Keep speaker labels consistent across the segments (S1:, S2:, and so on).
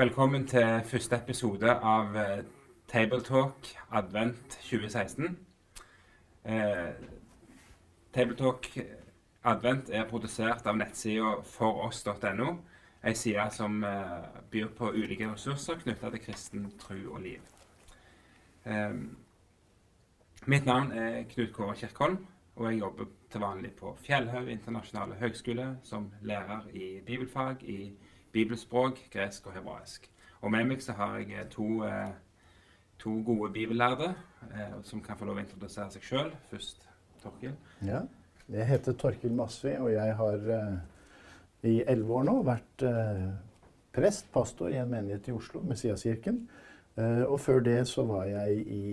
S1: Velkommen til første episode av eh, Tabletalk Advent 2016. Eh, Tabletalk Advent er produsert av nettsida foross.no, ei side som eh, byr på ulike ressurser knytta til kristen tro og liv. Eh, mitt navn er Knut Kåre Kirkholm, og jeg jobber til vanlig på Fjellhaug internasjonale høgskole som lærer i bibelfag i bibelspråk, gresk og hebraisk. Og med meg så har jeg to, eh, to gode bibellærde eh, som kan få lov å introdusere seg sjøl. Først Torkil.
S2: Ja, jeg heter Torkil Masvi, og jeg har eh, i elleve år nå vært eh, prest, pastor, i en menighet i Oslo, Messiaskirken. Eh, og før det så var jeg i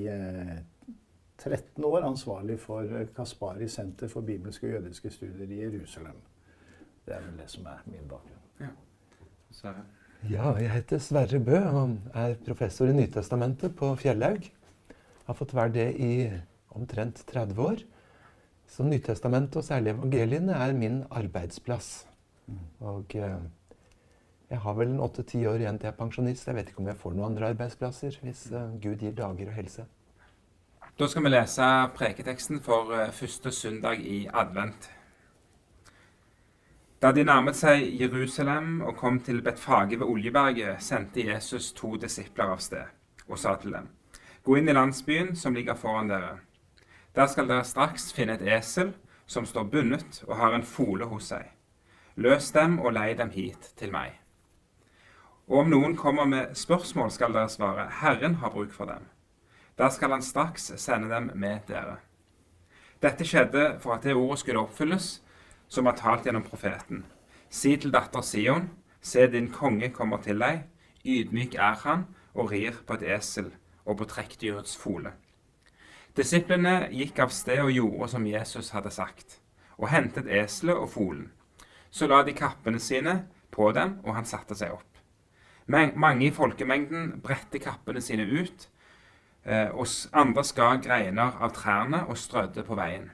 S2: 13 år ansvarlig for Kaspari senter for bibelske og jødiske studier i Jerusalem. Det er vel det som er min bakgrunn.
S1: Ja. Sverre.
S3: Ja, jeg heter Sverre Bø og er professor i Nytestamentet på Fjellhaug. Har fått være det i omtrent 30 år. Så Nytestamentet, og særlig evangeliene, er min arbeidsplass. Og eh, jeg har vel en åtte-ti år igjen til jeg er pensjonist. Jeg vet ikke om jeg får noen andre arbeidsplasser hvis eh, Gud gir dager og helse.
S1: Da skal vi lese preketeksten for eh, første søndag i advent. Da de nærmet seg Jerusalem og kom til Betfage ved Oljeberget, sendte Jesus to disipler av sted og sa til dem.: Gå inn i landsbyen som ligger foran dere. Der skal dere straks finne et esel som står bundet og har en fole hos seg. Løs dem og lei dem hit til meg. Og om noen kommer med spørsmål, skal dere svare, Herren har bruk for dem. Da skal han straks sende dem med dere. Dette skjedde for at det ordet skulle oppfylles, som har talt gjennom profeten. Si til datter Sion, se din konge kommer til deg, ydmyk er han og rir på et esel og på trekkdyrets fole. Disiplene gikk av sted og gjorde som Jesus hadde sagt, og hentet eselet og folen. Så la de kappene sine på dem, og han satte seg opp. Mange i folkemengden bredte kappene sine ut, eh, og andre skar greiner av trærne og strødde på veien.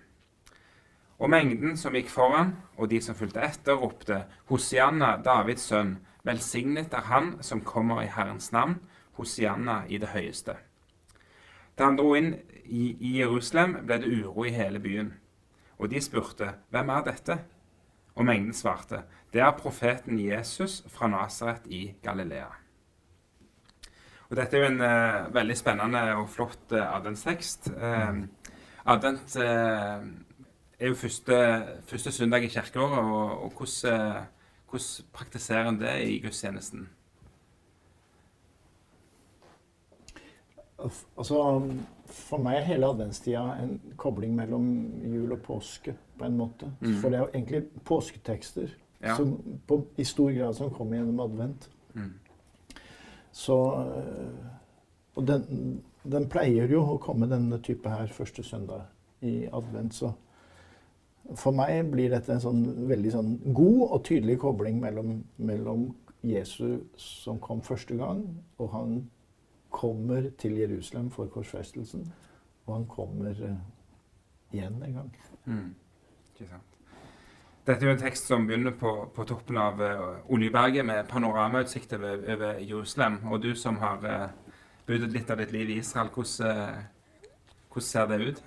S1: Og mengden som gikk foran, og de som fulgte etter, ropte, Hosianna, Davids sønn, velsignet er han som kommer i Herrens navn, Hosianna i det høyeste. Da han dro inn i, Jerusalem, ble det uro i hele byen. Og de spurte, Hvem er dette? Og mengden svarte, Det er profeten Jesus fra Nasaret i Galilea. Og Dette er jo en uh, veldig spennende og flott uh, adventstekst. Uh, advent er jo første, første søndag i kirkeåret, og, og hvordan, hvordan praktiserer en det i gudstjenesten?
S2: Altså, for meg er hele adventstida en kobling mellom jul og påske, på en måte. Mm. For det er jo egentlig påsketekster ja. som, på, i stor grad som kommer gjennom advent. Mm. Så Og den, den, pleier jo å komme denne type her første søndag i advent, så for meg blir dette en sånn veldig sånn god og tydelig kobling mellom, mellom Jesus som kom første gang, og han kommer til Jerusalem for korsfestelsen. Og han kommer uh, igjen en gang. Mm.
S1: Ikke sant. Dette er jo en tekst som begynner på, på toppen av uh, Oljeberget med panoramautsikt over, over, Jerusalem. Og du som har uh, budet litt av ditt liv i Israel, hvordan, hvordan ser det ut?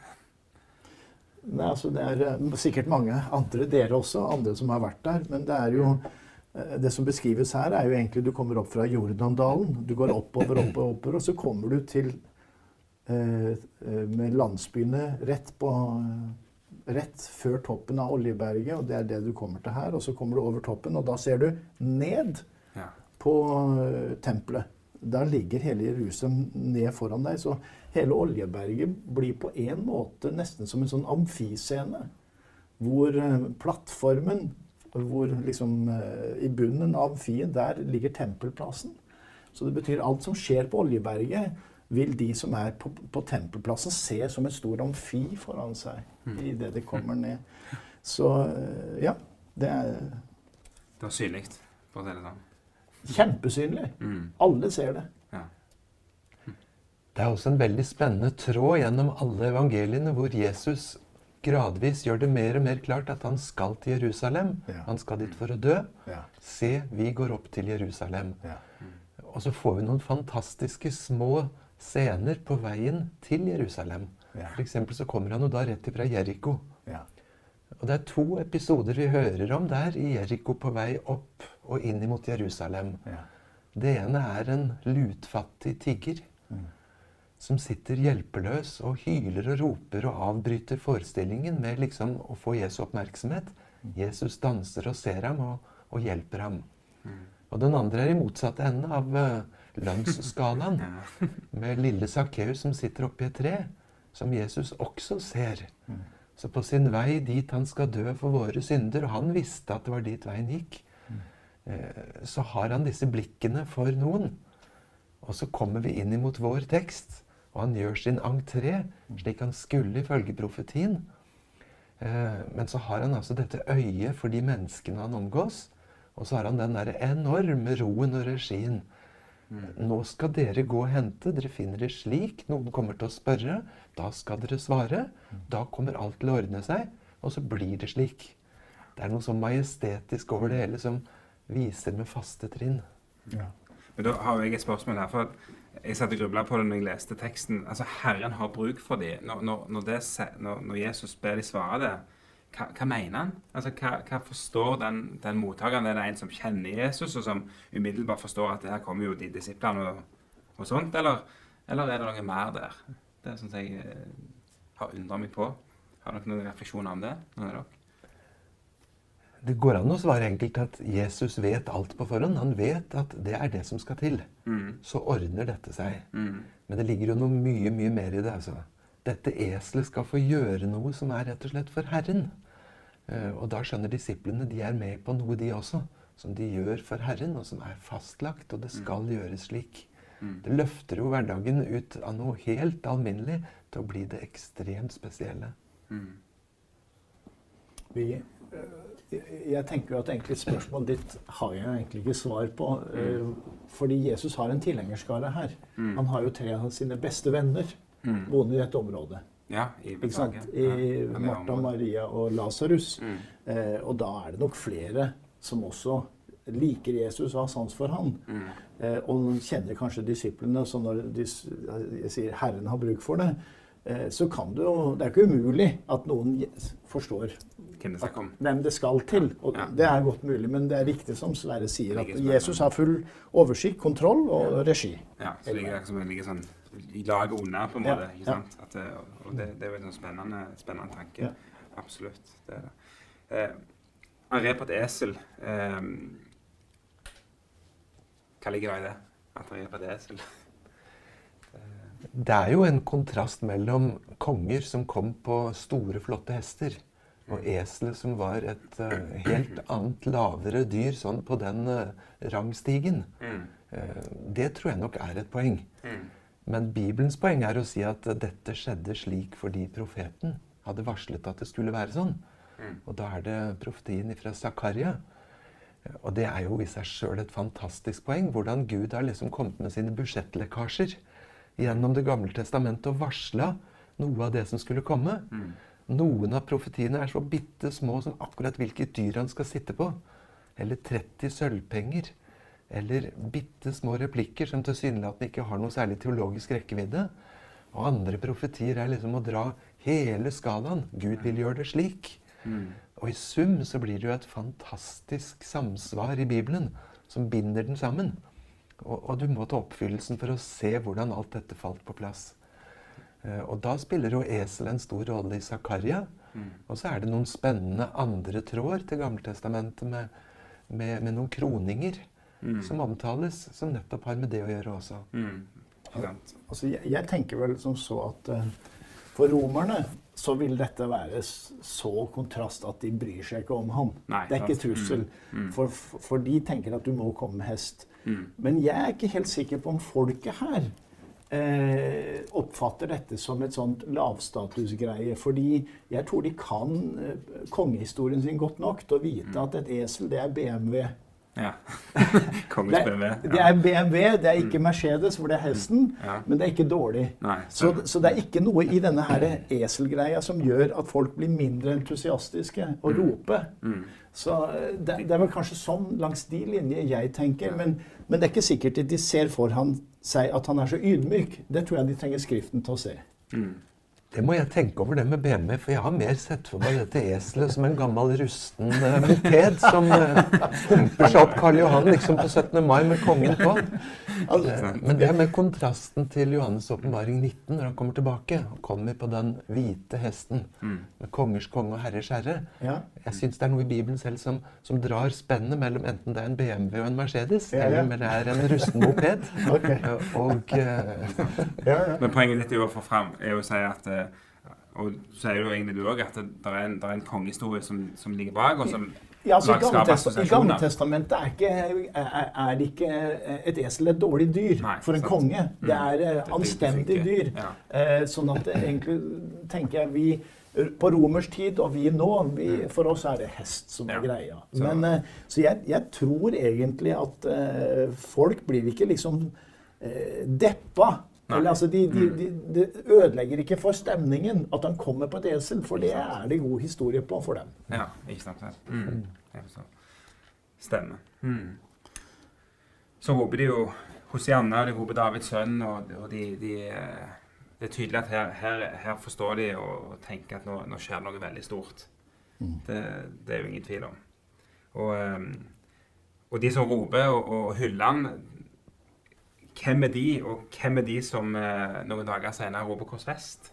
S2: Nei, altså det er sikkert mange andre, dere også, andre som har vært der. Men det er jo det som beskrives her, er jo egentlig du kommer opp fra Jordandalen. Du går oppover, oppover, oppover, og så kommer du til eh, med landsbyene rett på Rett før toppen av Oljeberget, og det er det du kommer til her. Og så kommer du over toppen, og da ser du ned ja. på tempelet. Der ligger hele Jerusalem ned foran deg. Så hele Oljeberget blir på en måte nesten som en sånn amfiscene. Hvor uh, plattformen hvor liksom uh, I bunnen av amfien, der ligger tempelplassen. Så det betyr alt som skjer på Oljeberget, vil de som er på, på tempelplassen, se som en stor amfi foran seg mm. idet de kommer ned. Så uh, ja, det er
S1: Det var synlig, for å si det sånn.
S2: Kjempesynlig. Mm. Alle ser det. Ja.
S3: Det er også en veldig spennende tråd gjennom alle evangeliene hvor Jesus gradvis gjør det mer og mer klart at han skal til Jerusalem. Ja. Han skal dit for å dø. Ja. Se, vi går opp til Jerusalem. Ja. og så får vi noen fantastiske små scener på veien til Jerusalem.
S2: Ja.
S3: For eksempel så kommer han jo da rett ifra Jeriko.
S2: Ja.
S3: Og det er to episoder vi hører om der i Jeriko på vei opp og inn mot Jerusalem.
S2: Ja.
S3: Det ene er en lutfattig tigger som sitter hjelpeløs og hyler og roper og avbryter forestillingen med liksom å få Jesu oppmerksomhet. Jesus danser og ser ham og, og hjelper ham. Og den andre er i motsatt ende av uh, lønnsskalaen. Med lille Sakkeus som sitter oppi et tre, som Jesus også ser. Så på sin vei dit han skal dø for våre synder, og han visste at det var dit veien gikk, så har han disse blikkene for noen. Og så kommer vi inn imot vår tekst, og han gjør sin entré, slik han skulle ifølge profetien. Eh, Men så har han altså dette øyet for de menneskene han omgås. Og så har han den der enorme roen og regien. Nå skal dere gå og hente. Dere finner det slik. Noen kommer til å spørre. Da skal dere svare. Da kommer alt til å ordne seg. Og så blir det slik. Det er noe så majestetisk over det hele som viser med faste trinn.
S2: Ja.
S1: Men da har jeg et spørsmål her. for Jeg satt og grubla på det når jeg leste teksten. Altså, Herren har bruk for dem. Når, når, det når, Jesus ber de svare det, hva, hva mener han? Altså, hva, hva forstår den, den mottakeren? Er det en som kjenner Jesus, og som umiddelbart forstår at det her kommer jo de disiplene og, og sånt? Eller, eller er det noe mer der? Det som jeg eh, har undra meg på. Har dere noen refleksjoner om det? Noen av dere?
S3: Det går an å svare enkelt at Jesus vet alt på forhånd. Han vet at det er det som skal til.
S1: Mm.
S3: Så ordner dette seg.
S1: Mm.
S3: Men det ligger jo noe mye, mye mer i det. altså. Dette eselet skal få gjøre noe som er rett og slett for Herren. Uh, og da skjønner disiplene de er med på noe, de også. Som de gjør for Herren, og som er fastlagt. Og det skal gjøres slik.
S1: Mm.
S3: Det løfter jo hverdagen ut av noe helt alminnelig til å bli det ekstremt spesielle.
S1: Mm.
S2: Vi, jeg tenker jo at egentlig spørsmålet ditt har jeg egentlig ikke svar på. eh, Fordi Jesus har en tilhengerskare her.
S1: Mm.
S2: Han har jo tre av sine beste venner
S1: Mm.
S2: boende i dette området.
S1: Ja, i?
S2: I Martha. Maria og Lasarus.
S1: Mm.
S2: Eh, og da er det nok flere som også liker Jesus og har sans for han.
S1: Mm.
S2: Eh, og kjenner kanskje disiplene. Så når de sier 'Herren har bruk for det', så kan det jo Det er ikke umulig at noen forstår
S1: Hvem det
S2: hvem det skal til. Og
S1: Ja.
S2: Det er godt mulig, men det er riktig som Sverre sier, at Jesus har full oversikt, kontroll og regi.
S1: Ja, så det som ligger sånn i laget under, på en måte. ikke sant? At, det- og det, det er jo en spennende, spennende tanke.
S2: Ja.
S1: Absolutt. Det er det. Eh, han red på et esel. Eh, hva ligger det i det? At han red på et esel?
S3: Det er jo en kontrast mellom konger som kom på store, flotte hester, og eselet som var et uh, helt annet, lavere dyr sånn på den uh, rangstigen.
S1: Mm.
S3: Uh, det tror jeg nok er et poeng.
S1: Mm.
S3: Men Bibelens poeng er å si at dette skjedde slik fordi profeten hadde varslet at det skulle være sånn.
S1: Mm.
S3: Og da er det profetien fra Zakaria. Og det er jo i seg sjøl et fantastisk poeng. Hvordan Gud har liksom kommet med sine budsjettlekkasjer gjennom Det gamle testamentet og varsla noe av det som skulle komme.
S1: Mm.
S3: Noen av profetiene er så bitte små som akkurat hvilket dyr han skal sitte på. Eller 30 sølvpenger. Eller bitte små replikker som tilsynelatende ikke har noe særlig teologisk rekkevidde. Og andre profetier er liksom å dra hele skalaen. Gud vil gjøre det slik.
S1: Mm.
S3: Og i sum så blir det jo et fantastisk samsvar i Bibelen som binder den sammen. Og, og du må ta oppfyllelsen for å se hvordan alt dette falt på plass. Eh, og da spiller jo esel en stor rolle i Zakaria.
S1: Mm.
S3: Og så er det noen spennende andre tråder til Gammeltestamentet med, med, med noen kroninger
S1: Mm.
S3: som omtales, som nettopp har med det å gjøre også.
S1: Mm. Og.
S2: Altså, jeg, jeg tenker vel som så at eh, for romerne så vil dette være så kontrast at de bryr seg ikke om han.
S1: Nei,
S2: det er ikke trussel.
S1: Mm.
S2: For, for, for de tenker at du må komme med hest.
S1: Mm.
S2: Men jeg er ikke helt sikker på om folket her eh, oppfatter dette som et sånt lavstatusgreie. Fordi jeg tror de kan eh, kongehistorien sin godt nok til å vite at et esel, det er BMW.
S1: Ja. Kongens BMW.
S2: det er BMW, det er ikke Mercedes, hvor det er hesten,
S1: Ja.
S2: men det er ikke dårlig.
S1: Nei,
S2: Så, så det er ikke noe i denne her eselgreia som gjør at folk blir mindre entusiastiske og roper.
S1: Mm.
S2: Så eh, det, det er vel kanskje sånn langs de linjer jeg tenker. Men, men det er ikke sikkert at de ser for han, seg at han er så ydmyk. Det tror jeg de trenger Skriften til å se.
S1: Mm.
S3: Det må jeg tenke over det med BMW, for jeg har mer sett for meg dette eselet som en gammel rusten uh, moped som uh, humper seg opp Karl Johan liksom på 17. mai med kongen på. Uh, men det er med kontrasten til Johannes' åpenbaring 19, når han kommer tilbake. og kommer på den hvite hesten med kongers konge og herrers herre. Jeg syns det er noe i Bibelen selv som, som drar spennet mellom enten det er en BMW og en Mercedes, eller om det er en rusten moped.
S2: Ok.
S3: Eh, Og eh,
S2: Ja, ja.
S1: Men poenget ditt er jo å få fram er å si at eh, Og så sier jo egentlig du òg at det det er en, det er en kongehistorie som, som ligger bak, og som
S2: Ja, altså, I. Gammeltestamentet er, ikke, er, er ikke et esel et dårlig dyr
S1: Nei,
S2: for en
S1: sant.
S2: konge. Det
S1: Mm.
S2: er mm.
S1: Det- det
S2: anstendig dyr.
S1: Ja.
S2: Eh, sånn at egentlig tenker jeg vi på romers tid og vi nå, vi, for oss er det hest som er
S1: Mm. Ja.
S2: greia.
S1: Så-
S2: Men, eh, så jeg, jeg tror egentlig at eh, folk blir ikke liksom eh, deppa. Eller, altså, de, de,
S1: Mm.
S2: de, de ødelegger ikke for stemningen at han kommer på et esel, for det er det god historie på for dem.
S1: Ja, ikke sant. vel? Mm. Stemmer. Mm. Så roper de jo Hosianna, og de roper Davids sønn, og, og de, de eh, Det er tydelig at her, her, her forstår de og, og tenker at nå, nå skjer det noe veldig stort. Det, det er jo ingen tvil om. Og, eh, og de som roper og, og hyller han Hvem er de, og hvem er de som eh, noen dager senere roper Kors Vest?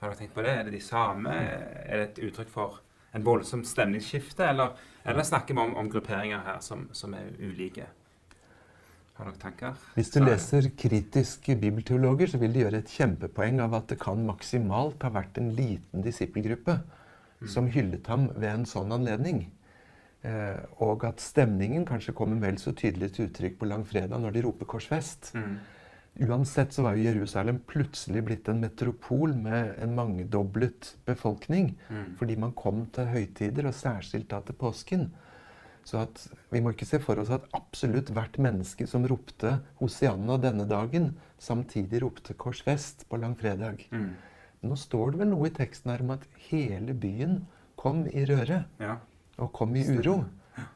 S1: Har dere tenkt på det? Er det de samme? Er det et uttrykk for en voldsomt stemningsskifte, eller, eller snakker vi om, om grupperinger her som, som er ulike? Har dere tanker?
S3: Hvis du leser kritiske bibelteologer, så vil de gjøre et kjempepoeng av at det kan maksimalt ha vært en liten disippelgruppe som hyllet ham ved en sånn anledning. Eh, og at stemningen kanskje kommer vel så tydelig til uttrykk på langfredag når de roper korsfest.
S1: Mm.
S3: Uansett så var jo Jerusalem plutselig blitt en metropol med en mangedoblet befolkning.
S1: Mm.
S3: Fordi man kom til høytider, og særskilt da til påsken. Så at vi må ikke se for oss at absolutt hvert menneske som ropte Hosianna denne dagen, samtidig ropte Kors Vest på langfredag.
S1: Mm.
S3: Nå står det vel noe i teksten her om at hele byen kom i røre
S1: Ja.
S3: Og kom i uro.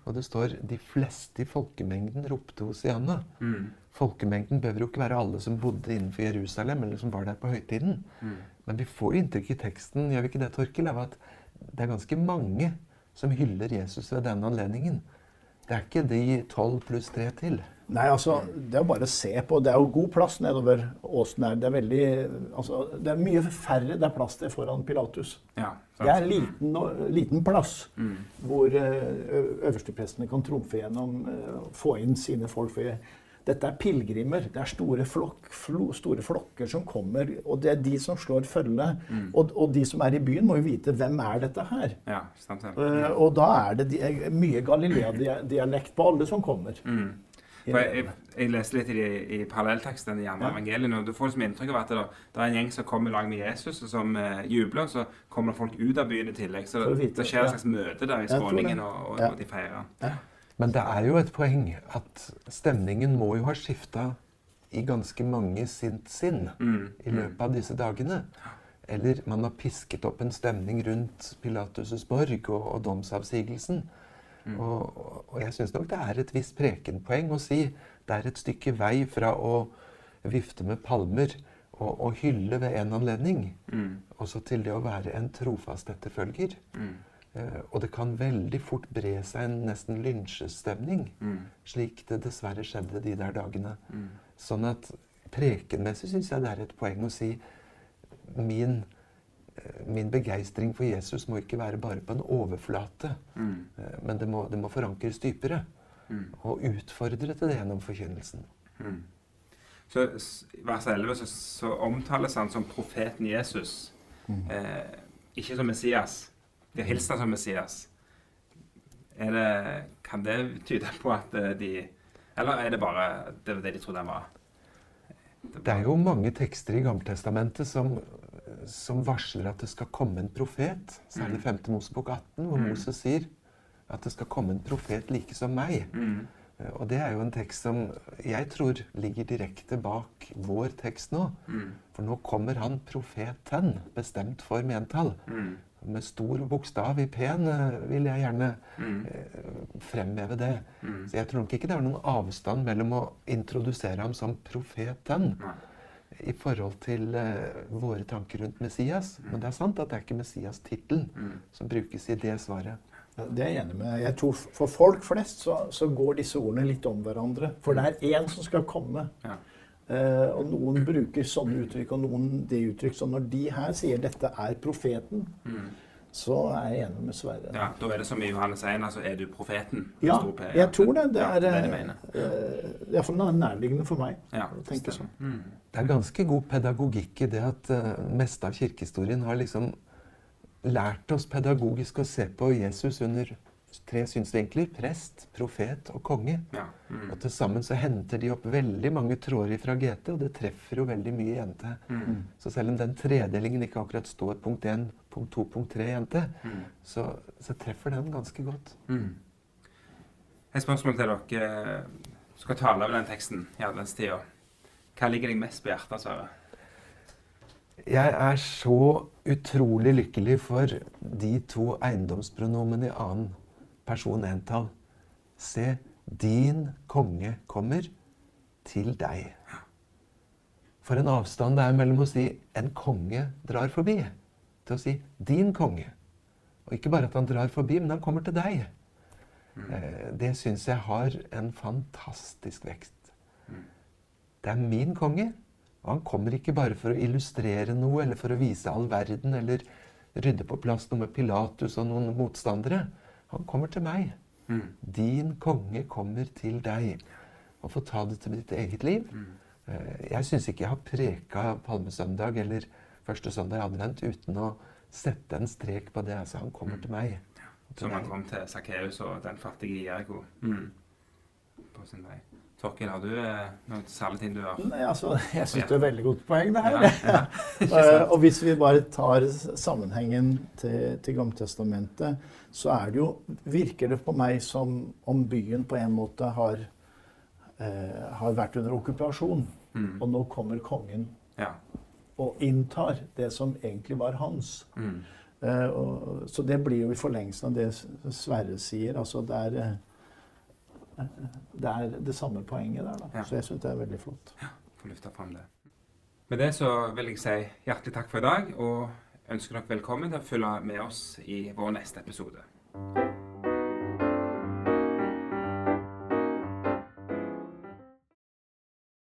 S3: Og det står de fleste i folkemengden ropte Hosianna.
S1: Mm.
S3: Folkemengden behøver jo ikke være alle som bodde innenfor Jerusalem, eller som var der på høytiden.
S1: Mm.
S3: Men vi får inntrykk i teksten gjør vi ikke det, Torkel, av at det er ganske mange som hyller Jesus ved denne anledningen. Det er ikke de tolv pluss tre til.
S2: Nei, altså, Det er jo bare å se på. Det er jo god plass nedover åsen her. Det er veldig, altså, det er mye færre det er plass til foran Pilatus.
S1: ja
S2: Det er en liten, liten plass
S1: Mm.
S2: hvor eh, øversteprestene kan trumfe gjennom, få inn sine folk. For dette er pilegrimer. Det er store, flok, flo, store flokker som kommer, og det er de som slår følge.
S1: Mm.
S2: Og, og de som er i byen, må jo vite hvem er dette her.
S1: Ja.
S2: Eh, og da er det de, mye Galilea-dialekt på alle som kommer.
S1: Mm. For jeg, jeg, jeg leste litt i, i parallelltekstene i andre
S2: Ja.
S1: evangeliene, og du får liksom inntrykk av at det, det er en gjeng som kommer i lag med Jesus, og som uh, jubler, og så kommer det folk ut av byen i tillegg. Så det, det skjer et slags møte der i skråningen, og, og,
S2: Ja.
S1: og de feirer.
S3: Men det er jo et poeng at stemningen må jo ha skifta i ganske mange sitt sinn
S1: Mm.
S3: i løpet av disse dagene. Eller man har pisket opp en stemning rundt Pilatus' borg og, og domsavsigelsen. Og, og- og jeg syns nok det er et visst prekenpoeng å si det er et stykke vei fra å vifte med palmer og, og hylle ved en anledning,
S1: Mm.
S3: også til det å være en trofast etterfølger.
S1: Mm.
S3: Eh, og det kan veldig fort bre seg en nesten lynsjestemning,
S1: Mm.
S3: slik det dessverre skjedde de der dagene.
S1: Mm.
S3: Sånn at prekenmessig syns jeg det er et poeng å si min, min begeistring for Jesus må ikke være bare på en overflate,
S1: Mm.
S3: eh, men det må, det må forankres dypere.
S1: Mm.
S3: Og utfordre til det gjennom forkynnelsen.
S1: Mm. Så i vers 11 så, så omtales han som profeten Jesus. Eh, ikke som Messias. De har hilst ham som Messias. Er det, kan det tyde på at eh, de Eller er det bare det det de trodde han var?
S3: Det er jo mange tekster i Gammeltestamentet som, som varsler at det skal komme en profet. Så
S1: er det
S3: 5. Mosebok 18, hvor
S1: Mm.
S3: Moses sier at det skal komme en profet like som meg.
S1: Mm.
S3: Eh, Og det er jo en tekst som jeg tror ligger direkte bak vår tekst nå.
S1: Mm.
S3: For nå kommer han profeten, bestemt for mentall.
S1: Mm.
S3: Med stor bokstav i P-en eh, vil jeg gjerne
S1: Mm.
S3: eh, fremheve det.
S1: Mm.
S3: Så jeg tror nok ikke det er noen avstand mellom å introdusere ham som profeten
S1: Nei.
S3: I forhold til eh, våre tanker rundt Messias. Men det er sant at det er ikke Messias-tittelen
S1: Mm.
S3: som brukes i det svaret.
S2: Det er jeg enig med. Jeg tror For folk flest så, så går disse ordene litt om hverandre. For det er én som skal komme.
S1: Ja.
S2: Eh, og noen bruker sånne uttrykk, og noen det uttrykk. Så når de her sier 'dette er profeten',
S1: Mm.
S2: Så er jeg enig med Sverre.
S1: Ja, da er det som i Johannes 1, altså er du profeten?
S2: Ja,
S1: P, ja.
S2: jeg tror det. Det er
S1: det det jeg mener.
S2: eh, iallfall nærliggende for meg.
S1: Ja,
S2: å tenke sånn.
S1: Mm.
S3: Det er ganske god pedagogikk i det at uh, meste av kirkehistorien har liksom lært oss pedagogisk å se på Jesus under tre synsvinkler. Prest, profet og konge.
S1: Ja. Mm.
S3: Og til sammen så henter de opp veldig mange tråder fra GT, og det treffer jo veldig mye i NT.
S1: Mm.
S3: Så selv om den tredelingen ikke akkurat står punkt 1, punkt 2, punkt 3 i NT,
S1: Mm.
S3: så, så treffer den ganske godt.
S1: Mm. Et spørsmål til dere som skal tale over den teksten i adventstida. Hva ligger deg mest på hjertet, Sverre?
S3: Jeg er så utrolig lykkelig for de to eiendomspronomene i annen person entall. Se, din konge kommer til deg. For en avstand det er mellom å si 'en konge drar forbi', til å si 'din konge'. Og ikke bare at han drar forbi, men han kommer til deg. Eh, Det syns jeg har en fantastisk vekst. Det er min konge, og han kommer ikke bare for å illustrere noe eller for å vise all verden eller rydde på plass noe med Pilatus og noen motstandere. Han kommer til meg.
S1: Mm.
S3: Din konge kommer til deg. Og få ta det til ditt eget liv.
S1: Mm.
S3: Eh, Jeg syns ikke jeg har preka palmesøndag eller første søndag i advent uten å sette en strek på det. Altså, han kommer til meg. Til
S1: Som han kom til Sakkeus og den fattige Jeriko. Mm. På sin vei. Torkil, har du eh, noen særlige ting du har
S2: Nei, altså, jeg syns det er veldig godt poeng, det her.
S1: Ja, ja.
S2: Eh, og hvis vi bare tar sammenhengen til, til Gamletestamentet, så er det jo, virker det på meg som om byen på en måte har, eh, har vært under okkupasjon.
S1: Mm.
S2: Og nå kommer kongen
S1: Ja.
S2: og inntar det som egentlig var hans.
S1: Mm.
S2: Eh, og, så det blir jo i forlengelsen av det Sverre sier. Altså det er, eh, det er det samme poenget der. Da.
S1: Ja.
S2: Så jeg syns det er veldig flott.
S1: Få løfta fram det. Med det så vil jeg si hjertelig takk for i dag, og ønsker dere velkommen til å følge med oss i vår neste episode.